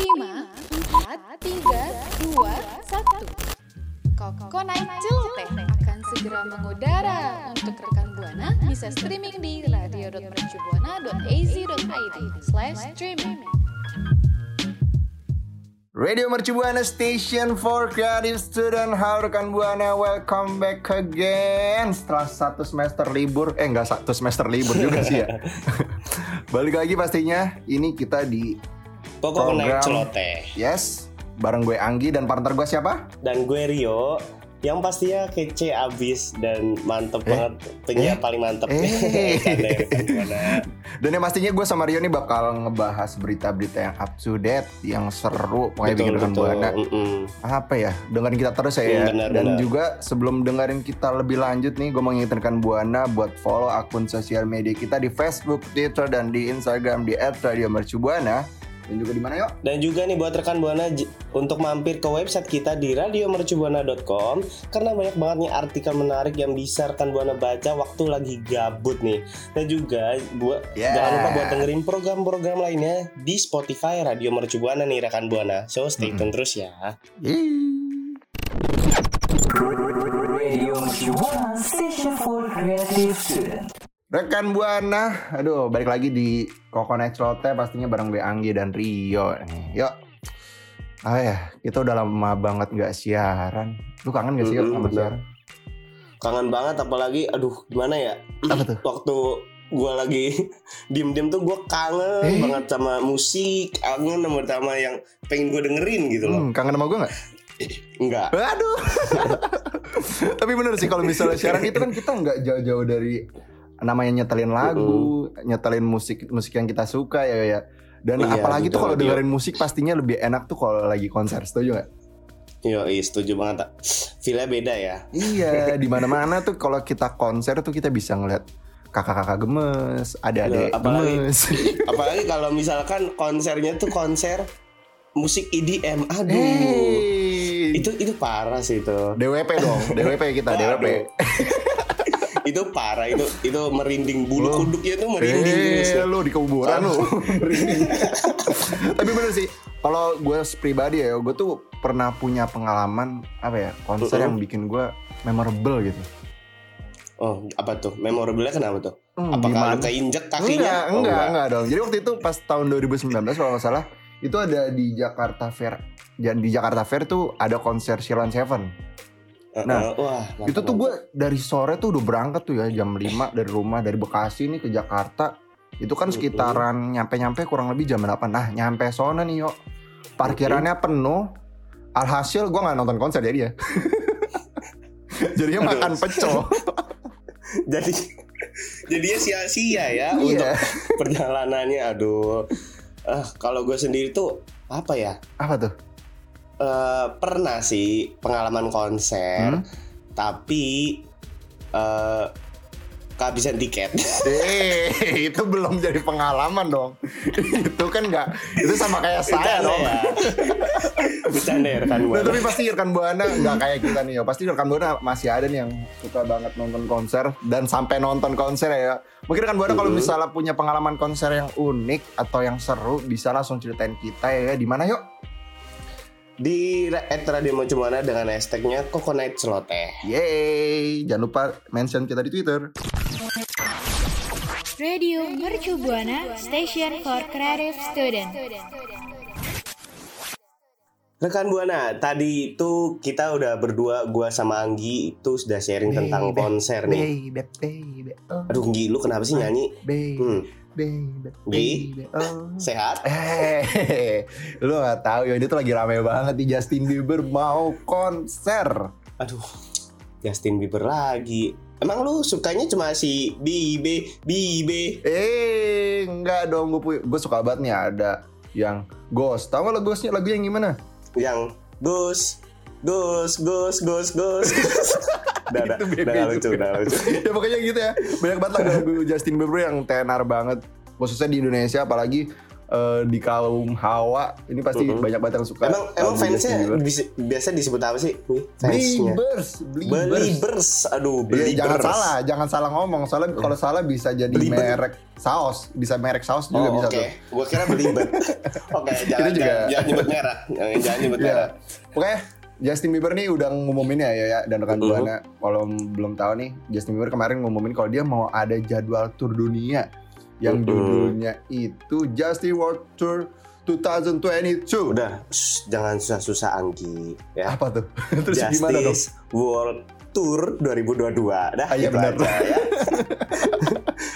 4, 3, 2, 1. Koko Naik Celoteh akan segera mengudara. Untuk rekan Buana bisa streaming di radio.mercubuana.az.id slash streaming. Radio Mercu Buana Station for Creative Student Halo rekan Buana, welcome back again Setelah satu semester libur Eh enggak satu semester libur juga sih ya Balik lagi pastinya Ini kita di Pokok Program. celoteh. Yes Bareng gue Anggi dan partner gue siapa? Dan gue Rio yang pastinya kece abis dan mantep Eh? banget penyiar Eh? paling mantep Eh? Buana. Dan yang pastinya gue sama Rio nih bakal ngebahas berita-berita yang up to date Yang seru Pokoknya bikin rekan Buana Mm-mm. apa ya dengerin kita terus ya, ya. benar, dan benar. juga sebelum dengerin kita lebih lanjut nih gue mau ngingetin Buana buat follow akun sosial media kita di Facebook, Twitter dan di Instagram di @radiomercubuana dan juga di mana yuk? Dan juga nih buat rekan Buana untuk mampir ke website kita di radiomercubuana.com karena banyak banget nih artikel menarik yang bisa rekan Buana baca waktu lagi gabut nih. Dan juga buat Yeah. jangan lupa buat dengerin program-program lainnya di Spotify Radio Mercu Buana nih rekan Buana. So stay tune terus ya. Radio Mercubuana Station for Creative Student. Rekan Buana, aduh balik lagi di Coconut Rote pastinya bareng gue Anggi dan Rio nih. Yuk. Ah ya, kita udah lama banget nggak siaran. Lu kangen gak sih yuk Mm-mm, sama bener. siaran? Kangen banget apalagi aduh gimana ya? Apa tuh? Waktu gue lagi diem-diem tuh gue kangen Eh? banget sama musik, kangen sama sama yang pengen gue dengerin gitu loh. Hmm, kangen sama gue nggak? Enggak. Waduh. Tapi bener sih kalau misalnya siaran itu kan kita nggak jauh-jauh dari namanya nyetelin lagu, nyetelin musik musik yang kita suka ya ya. Dan Iya, apalagi tuh kalau dengerin musik pastinya lebih enak tuh kalau lagi konser, setuju nggak? Yo, iya, setuju banget. Tak. Feel-nya beda ya. Iya, di mana-mana tuh kalau kita konser tuh kita bisa ngeliat kakak-kakak gemes, apalagi- gemes. Apalagi kalau misalkan konsernya tuh konser musik EDM. Aduh. Hey. Itu itu parah sih itu. DWP dong, DWP kita, DWP. Itu parah itu itu merinding bulu Oh. kuduknya tuh merinding. Eh, lu di kuburan lu. Tapi bener sih, kalau gue pribadi ya, gue tuh pernah punya pengalaman apa ya konser Mm-mm. yang bikin gue memorable gitu. Oh, apa tuh? Memorable kenapa tuh? Hmm, Apakah lu keinjek Enggak, kakinya? enggak, Oh, enggak, dong. Jadi waktu itu pas tahun 2019 kalau nggak salah, itu ada di Jakarta Fair. Dan di Jakarta Fair tuh ada konser Silent Seven. Nah, wah, mantap, itu tuh gue dari sore tuh udah berangkat tuh ya jam 5 dari rumah dari Bekasi nih ke Jakarta. Itu kan sekitaran nyampe-nyampe kurang lebih jam 8. Nah, nyampe sono nih yuk. Parkirannya penuh. Alhasil gue nggak nonton konser jadi ya. Jadinya makan pecel. jadi jadinya sia-sia ya Iya. untuk perjalanannya. Aduh. Ah, kalau gue sendiri tuh apa ya? Apa tuh? Eh, pernah sih pengalaman konser, Hmm? tapi eh kehabisan tiket. Eh, itu belum jadi pengalaman dong. itu kan nggak. Itu sama kayak saya Bercanda dong. ya. Bercanda ya rekan Nah, Buana. tapi pasti rekan buana nggak kayak kita nih ya. Pasti rekan buana masih ada nih yang suka banget nonton konser dan sampai nonton konser ya. Mungkin rekan buana kalau Mhm. misalnya punya pengalaman konser yang unik atau yang seru bisa langsung ceritain kita ya. Di mana yuk? Di at Radio Mocuana dengan hashtagnya Coconut Celoteh. Yeay, jangan lupa mention kita di Twitter. Radio Mercu Buana Station for Creative Student. Rekan Buana, tadi itu kita udah berdua, gua sama Anggi itu sudah sharing tentang Baby, konser nih. Baby, baby, oh, Aduh, Anggi, lu kenapa sih nyanyi? baby, Hmm, baby, baby, oh. sehat? Eh, lu gak tahu ya ini tuh lagi rame banget di Justin Bieber mau konser. Aduh, Justin Bieber lagi. Emang lu sukanya cuma si Bibe, Bibe? Eh, enggak dong, gue gue suka banget nih ada yang Ghost. Tahu nggak lo Ghostnya lagu yang gimana? Yang Gus, Gus, Gus, Gus, Gus. Udah, udah, Itu beda lucu, juga. udah lucu. ya pokoknya gitu ya. Banyak banget lagu-lagu Justin Bieber yang tenar banget. Khususnya di Indonesia, apalagi eh, di kaum Hawa ini pasti Mm-mm. banyak banget yang suka. Emang emang fansnya bis- biasa disebut apa sih? Beliebers. Beliebers. Aduh, Iya, beliebers. jangan salah, jangan salah ngomong. Soalnya kalau salah bisa jadi Belieber. merek saus, bisa merek saus juga Oh, bisa oke. tuh. Gua kira belibet. Oke, jangan, juga. jangan, jangan nyebut merek. Jangan, jangan nyebut Iya. merek. Pokoknya Justin Bieber nih udah ngumumin ya ya, ya dan rekan buana kalau belum tahu nih Justin Bieber kemarin ngumumin kalau dia mau ada jadwal tur dunia. Yang Mhm. judulnya itu Justin World Tour 2022. Udah, shh, jangan susah-susah Anggi. Ya. Apa tuh? Terus gimana dong? Justice World Tour 2022. Dah, Ah, iya, gitu benar. aja ya.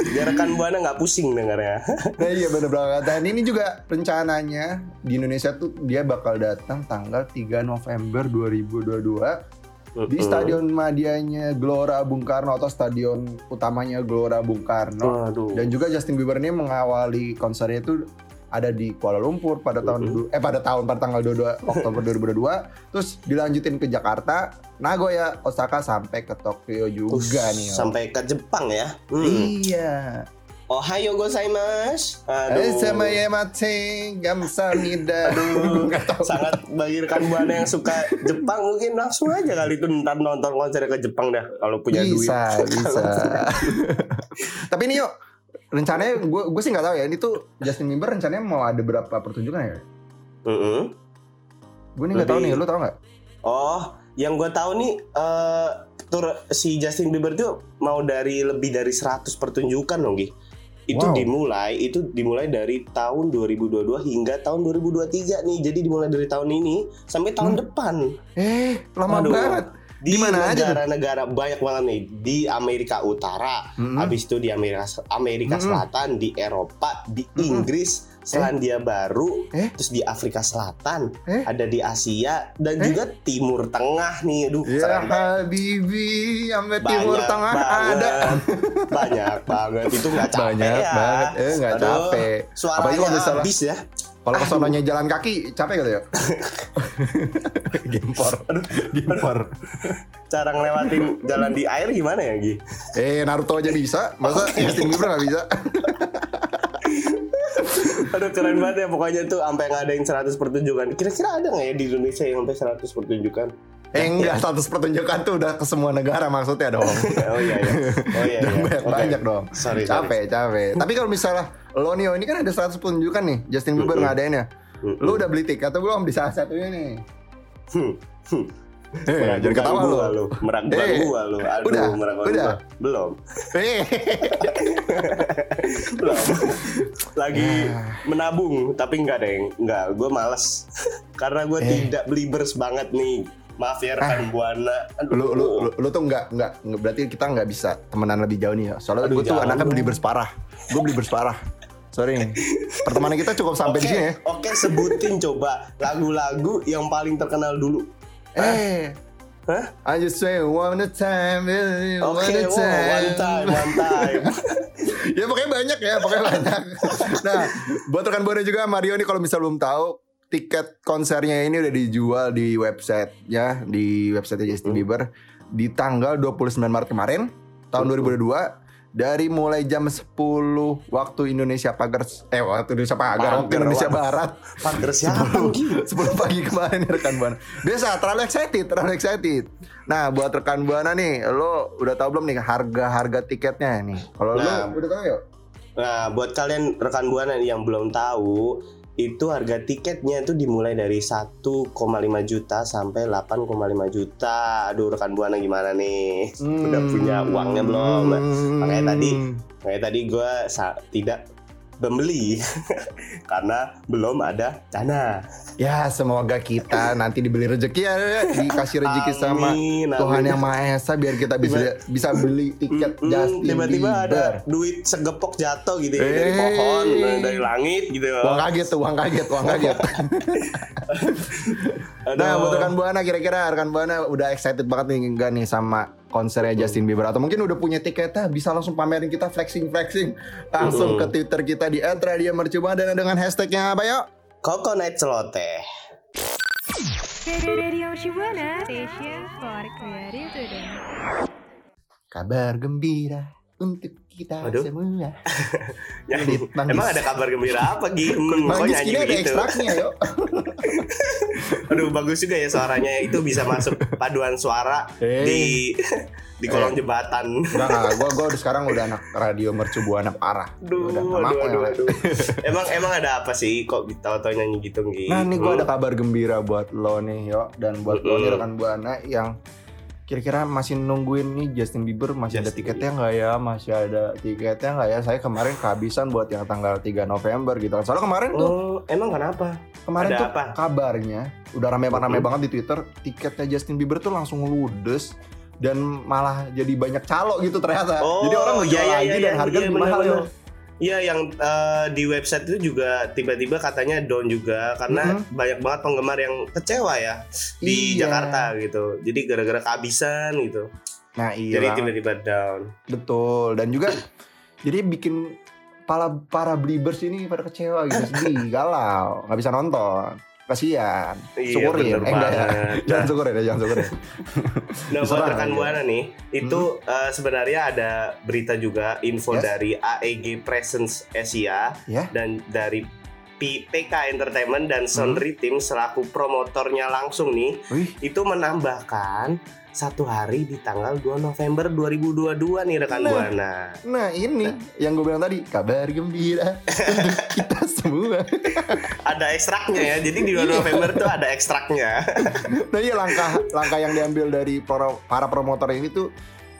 Biar rekan buana nggak pusing dengarnya. Nah iya bener banget. Dan ini juga rencananya di Indonesia tuh dia bakal datang tanggal 3 November 2022 di. Stadion Madianya Gelora Bung Karno atau stadion utamanya Gelora Bung Karno. Waduh. Dan juga Justin Bieber ini mengawali konsernya itu ada di Kuala Lumpur pada tahun eh pada tahun pada tanggal 22 Oktober 2022 terus dilanjutin ke Jakarta, Nagoya, Osaka sampai ke Tokyo juga Us, nih. Om. Sampai ke Jepang ya. Hmm. Iya. Ohayo gozaimasu. Eh Aduh. sama ya mate. Aduh, tahu. sangat bagi rekan buana yang suka Jepang mungkin langsung aja kali itu ntar nonton konser ke Jepang dah kalau punya duit. bisa, bisa. Tapi ini yuk rencananya gue gue sih nggak tahu ya ini tuh Justin Bieber rencananya mau ada berapa pertunjukan ya? Mm-mm. Gue nih nggak tahu nih, lu tahu nggak? Oh, yang gue tahu nih eh tur si Justin Bieber tuh mau dari lebih dari 100 pertunjukan loh, Gi. Itu Wow. dimulai itu dimulai dari tahun 2022 hingga tahun 2023 nih. Jadi dimulai dari tahun ini sampai tahun Hmm. depan. Eh, lama Waduh. banget. Di mana aja negara-negara banyak banget nih di Amerika Utara, Mm-mm. habis itu di Amerika Amerika Mm-mm. Selatan, di Eropa, di Mm-mm. Inggris, Selandia Baru, Eh? terus di Afrika Selatan, Eh? ada di Asia dan Eh? juga Timur Tengah nih. Aduh, Ya. Habibi, sampai Timur Tengah banget. ada. Banyak banget itu nggak capek Banyak ya. banget, eh nggak capek. Apalagi Suaranya kalau misalnya- habis ya. Kalau kesonanya jalan kaki capek gitu ya? Gempor, gempor. Cara ngelewatin jalan di air gimana ya, Gi? Eh Naruto aja bisa, masa Justin Bieber nggak bisa? Aduh keren banget ya pokoknya tuh sampai ngadain 100 pertunjukan. Kira-kira ada nggak ya di Indonesia yang sampai 100 pertunjukan? Eh enggak, status pertunjukan tuh udah ke semua negara maksudnya dong. oh iya iya. Oh iya. Iya. banyak, Oke. banyak dong. Sorry, sorry. capek, capek. Tapi kalau misalnya lo nih, oh, ini kan ada 100 pertunjukan nih, Justin Bieber Mm-mm. ngadainnya. Mm-mm. Lo udah beli tiket atau belum di salah satunya nih? Hmm, hmm. Eh, jangan ketawa gua lo. lu. Meragukan Eh, gua lu. Aduh, udah, meragukan udah. gua. Belum. Eh, Belum. Lagi Ah. menabung tapi enggak deh, enggak. Gue males. Karena gue Eh. Ah. tidak belibers banget nih. Maaf ya rekan buana. Aduh. lu, lu, lu, lu tuh nggak nggak nggak- berarti kita nggak bisa temenan lebih jauh nih ya. Soalnya Aduh, gue tuh anaknya dong. beli berseparah. Gue beli berseparah. Sorry nih. Pertemanan kita cukup sampai Oke, di sini ya. Oke, sebutin coba lagu-lagu yang paling terkenal dulu. Eh, Hah? I just say one time, one Oke, wow, one time, one time. ya pokoknya banyak ya, pokoknya banyak. nah, buat rekan buana juga Mario nih kalau misal belum tahu, tiket konsernya ini udah dijual di website ya, di website Justin Hmm. Bieber di tanggal 29 Maret kemarin tahun Hmm. 2022 dari mulai jam 10 waktu Indonesia pagar eh waktu Indonesia pagar waktu Indonesia waktu. Barat Pagar siapa, Gi? 10 pagi kemarin ya rekan buana. Biasa terlalu excited, terlalu excited. Nah, buat rekan buana nih, lo udah tahu belum nih harga-harga tiketnya nih? Kalau Nah. lo udah tahu ya? Nah, buat kalian rekan buana yang belum tahu, itu harga tiketnya itu dimulai dari 1,5 juta sampai 8,5 juta. Aduh, rekan buana gimana nih? Udah punya uangnya belum? Makanya tadi Kayak tadi gue tidak membeli karena belum ada dana. Ya, semoga kita nanti dibeli rezeki ya, ya, dikasih rezeki sama Amin, Tuhan yang Maha Esa biar kita bisa bisa beli tiket Mm, Justin tiba-tiba ada duit segepok jatuh gitu ya dari Eh. pohon dari langit gitu Uang kaget tuh, uang kaget, uang kaget. Nah, buat rekan Buana kira-kira rekan Buana udah excited banget nih enggak nih sama konsernya Justin Bieber atau mungkin udah punya tiketnya bisa langsung pamerin kita flexing flexing langsung ke Twitter kita di @radio mercubuana dan dengan hashtagnya apa yuk? Coconut celoteh. Kabar gembira untuk kita Aduh. semua. Nangis. Emang ada kabar gembira apa Gi? Hmm, kok nyanyi ada begitu? ekstraknya yuk. Aduh bagus juga ya suaranya itu bisa masuk paduan suara Eh. di di kolong jembatan. Enggak enggak, gue gue sekarang udah anak radio mercu buana parah. Aduh, Udah, aduh, maaf, aduh, ya. aduh. Emang emang ada apa sih kok tahu-tahu nyanyi gitu Gi? Nah, nih gue Hmm. ada kabar gembira buat lo nih, yo, dan buat lo Mm-mm. nih rekan buana yang kira-kira masih nungguin nih Justin Bieber masih ada Justin tiketnya nggak ya? Masih ada tiketnya nggak ya? Saya kemarin kehabisan buat yang tanggal 3 November gitu kan. Soalnya kemarin tuh, Oh, emang kenapa? kemarin ada tuh apa? kabarnya udah rame-rame banget di Twitter, tiketnya Justin Bieber tuh langsung ludes dan malah jadi banyak calo gitu ternyata. Oh, jadi orang ngejual iya, iya, lagi iya, dan iya, harga iya, lebih mahal benar-benar. Iya yang eh, di website itu juga tiba-tiba katanya down juga karena Mhm. banyak banget penggemar yang kecewa ya di Iya. Jakarta gitu. Jadi gara-gara kehabisan gitu. Nah iya. Jadi tiba-tiba down. Betul dan juga jadi bikin para para believers ini pada kecewa gitu sedih galau nggak bisa nonton kasihan Iya syukurin. eh, enggak. ya jangan syukurin ya jangan syukurin. Nah buat rekan buana nih, itu eh, sebenarnya ada berita juga info Yes. dari AEG Presence Asia ya. dan dari PK Entertainment dan Hmm. Sonri Team selaku promotornya langsung nih wih. itu menambahkan satu hari di tanggal 2 November 2022 nih rekan Nah. buana. nah ini yang gue bilang tadi kabar gembira. Kita semua Ada ekstraknya ya. Jadi di 2 Iya. November tuh ada ekstraknya. nah iya langkah langkah yang diambil dari pro- para promotor ini tuh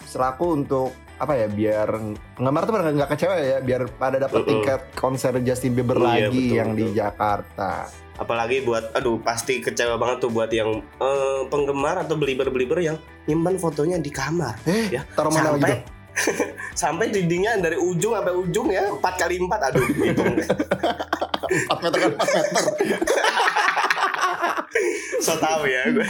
selaku untuk apa ya biar penggemar tuh nggak kecewa ya biar pada dapat Mm-mm. tiket konser Justin Bieber Iya, lagi betul, yang di betul. Jakarta Apalagi buat aduh pasti kecewa banget tuh buat yang eh, penggemar atau belieber-belieber yang nyimpan fotonya di kamar. eh Ya, taruh mana sampai tuh sampai dindingnya dari ujung sampai ujung ya 4 kali 4 aduh hitung deh. 4 meter kan 4 meter. So tahu ya gue.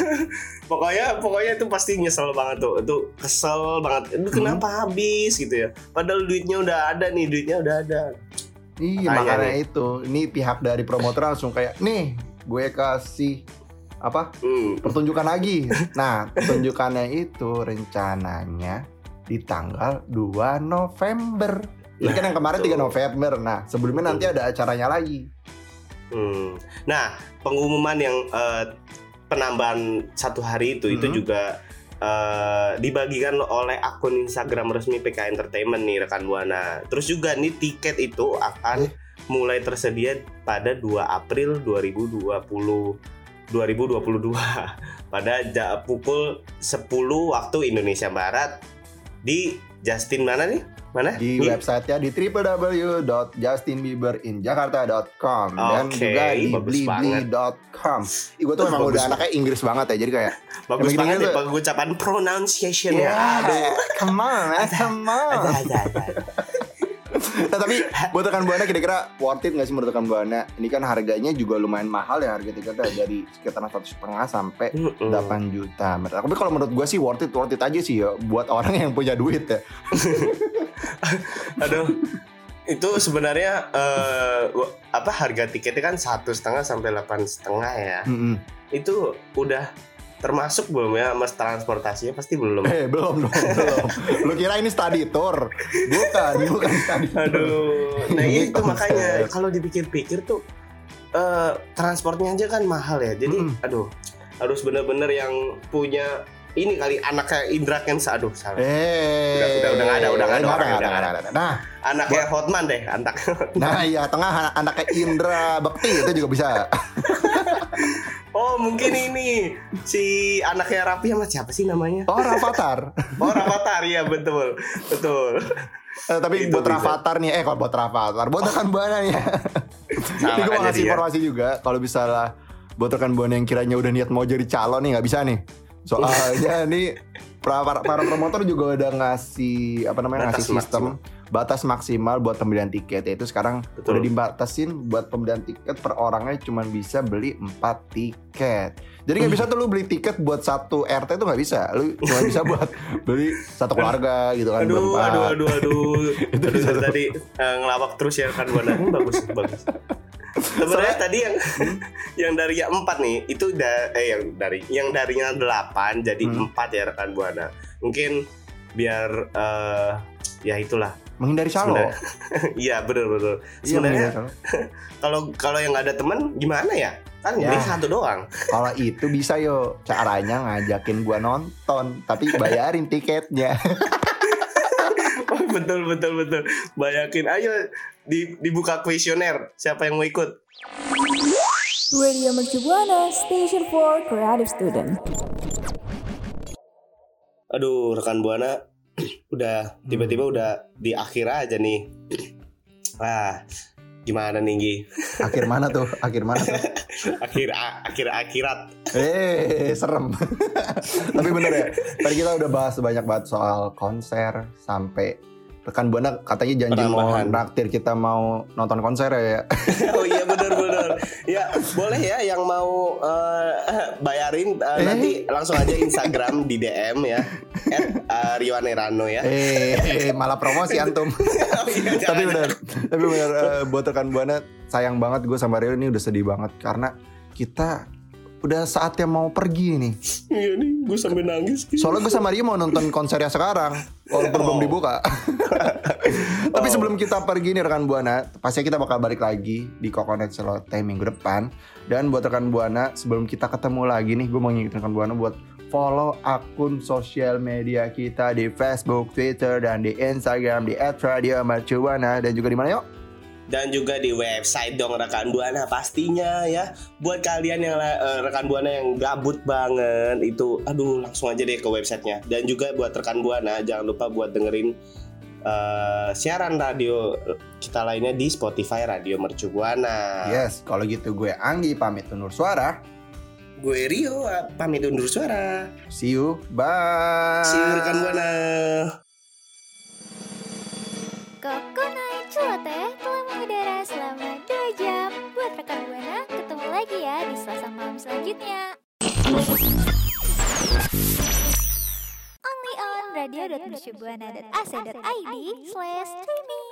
Pokoknya pokoknya itu pasti nyesel banget tuh itu kesel banget. Itu kenapa habis gitu ya? Padahal duitnya udah ada nih duitnya udah ada. Iya Makanya makanya itu. Ini pihak dari promotor langsung kayak nih gue kasih apa hmm. pertunjukan lagi. Nah pertunjukannya itu rencananya di tanggal 2 November. Ini kan yang kemarin 3 Betul. November. Nah sebelumnya nanti ada acaranya lagi. Hmm. nah pengumuman yang eh, penambahan satu hari itu itu Hmm. juga eh, dibagikan oleh akun Instagram resmi PK Entertainment nih rekan buana terus juga nih tiket itu akan Eh. mulai tersedia pada 2 April 2020 2022 pada ja- pukul 10 waktu Indonesia Barat di Justin mana nih? Mana? Di websitenya di www.justinbieberinjakarta.com dan Oke, juga di blibli.com. Ih, gue tuh memang Bagus udah anaknya Inggris banget ya, jadi kayak Bagus banget ya pengucapan pronunciation ya. Yeah, Aduh. come on, come on. Nah, tapi buat rekan buana kira-kira worth it nggak sih menurut rekan buana? Ini kan harganya juga lumayan mahal ya harga tiketnya dari sekitar satu setengah sampai. 8 juta. Tapi kalau menurut gue sih worth it, worth it aja sih ya buat orang yang punya duit ya. Aduh. Itu sebenarnya wa- apa harga tiketnya kan satu setengah sampai delapan setengah ya. Mm-mm. Itu udah termasuk belum ya mas transportasinya pasti belum. Eh belum dong belum. Lu kira ini study tour? Bukan, bukan study tour. Aduh. Nah Ini itu makanya kalau dipikir-pikir tuh eh, transportnya aja kan mahal ya. Jadi Mm-mm. aduh harus bener-bener yang punya ini kali anaknya Indra Kens aduh salah. Eh, Udah- udah- udah nggak ada, udah nggak ada orang, udah ada. Nah, Anaknya Hotman deh, antak. nah iya tengah anaknya Indra Bekti itu juga bisa. Oh mungkin ini si anaknya Rapi sama siapa sih namanya? Oh, Rafathar. Oh Rafathar ya betul betul. Eh, tapi Itu buat bisa. Rafathar nih, eh kalau buat Rafathar, buat rekan buana nih. ya. Ini gue ngasih jadi ya. informasi juga kalau misalnya buat rekan buana yang kiranya udah niat mau jadi calon nih nggak bisa nih. Soalnya nih para, para, para promotor juga udah ngasih apa namanya Batas ngasih sistem batas maksimal buat pembelian tiket yaitu sekarang Betul. udah dibatasin buat pembelian tiket per orangnya cuma bisa beli 4 tiket. Jadi nggak bisa tuh lu beli tiket buat satu RT tuh nggak bisa. Lu cuma bisa buat beli satu keluarga gitu kan Aduh, berempat. aduh, aduh, aduh. Itu Aduh, tadi eh, ngelawak terus ya kan buana. Hmm, bagus, bagus. Sebenarnya tadi yang yang dari yang empat nih itu da, eh yang dari yang darinya delapan jadi Hmm. empat ya rekan buana. Mungkin biar eh, ya itulah Menghindari calo. Iya betul betul Iya, sebenarnya kalau kalau yang nggak ada teman gimana ya? Kan Ya. beli satu doang. Kalau itu bisa yo. Caranya ngajakin gua nonton, tapi bayarin tiketnya. betul betul betul. Bayakin. Ayo di, dibuka kuesioner. Siapa yang mau ikut? Radio Mercu Buana, Station for Creative Student. aduh rekan buana udah tiba-tiba udah di akhir aja nih ah gimana nih Gi? Akhir mana tuh? Akhir mana tuh? akhir akhir akhirat Eh, serem. Tapi bener ya, tadi kita udah bahas banyak banget soal konser sampai rekan buana katanya janji mau naktir kita mau nonton konser ya. oh iya benar benar ya boleh ya yang mau eh, bayarin eh, Eh? nanti langsung aja Instagram di DM ya at Rano ya. Eh, malah promosi antum. Oh iya, tapi bener, tapi bener eh, buat rekan buana sayang banget gue sama Rio ini udah sedih banget. Karena kita udah saatnya mau pergi nih. iya nih gue sampai nangis Soalnya gue sama Rio mau nonton konsernya sekarang Walaupun belum Oh. dibuka. Tapi sebelum kita pergi nih rekan Buana Pasti kita bakal balik lagi di Coconut Celote minggu depan. Dan buat rekan Buana sebelum kita ketemu lagi nih Gue mau ngingetin rekan Buana buat follow akun sosial media kita di Facebook, Twitter, dan di Instagram di @radiomercubuana dan juga di mana yuk? dan juga di website dong rekan buana pastinya ya buat kalian yang eh, rekan buana yang gabut banget itu aduh langsung aja deh ke websitenya dan juga buat rekan buana jangan lupa buat dengerin eh, siaran radio kita lainnya di Spotify Radio Mercu Buana Yes, kalau gitu gue Anggi pamit undur suara. Gue Rio pamit undur suara See you, bye. see you rekan buana Kokonai Celoteh telah mengudara selama 2 jam. Buat rekan Buana, ketemu lagi ya di Selasa malam selanjutnya. Only on radio.mercubuana.ac.id slash streaming.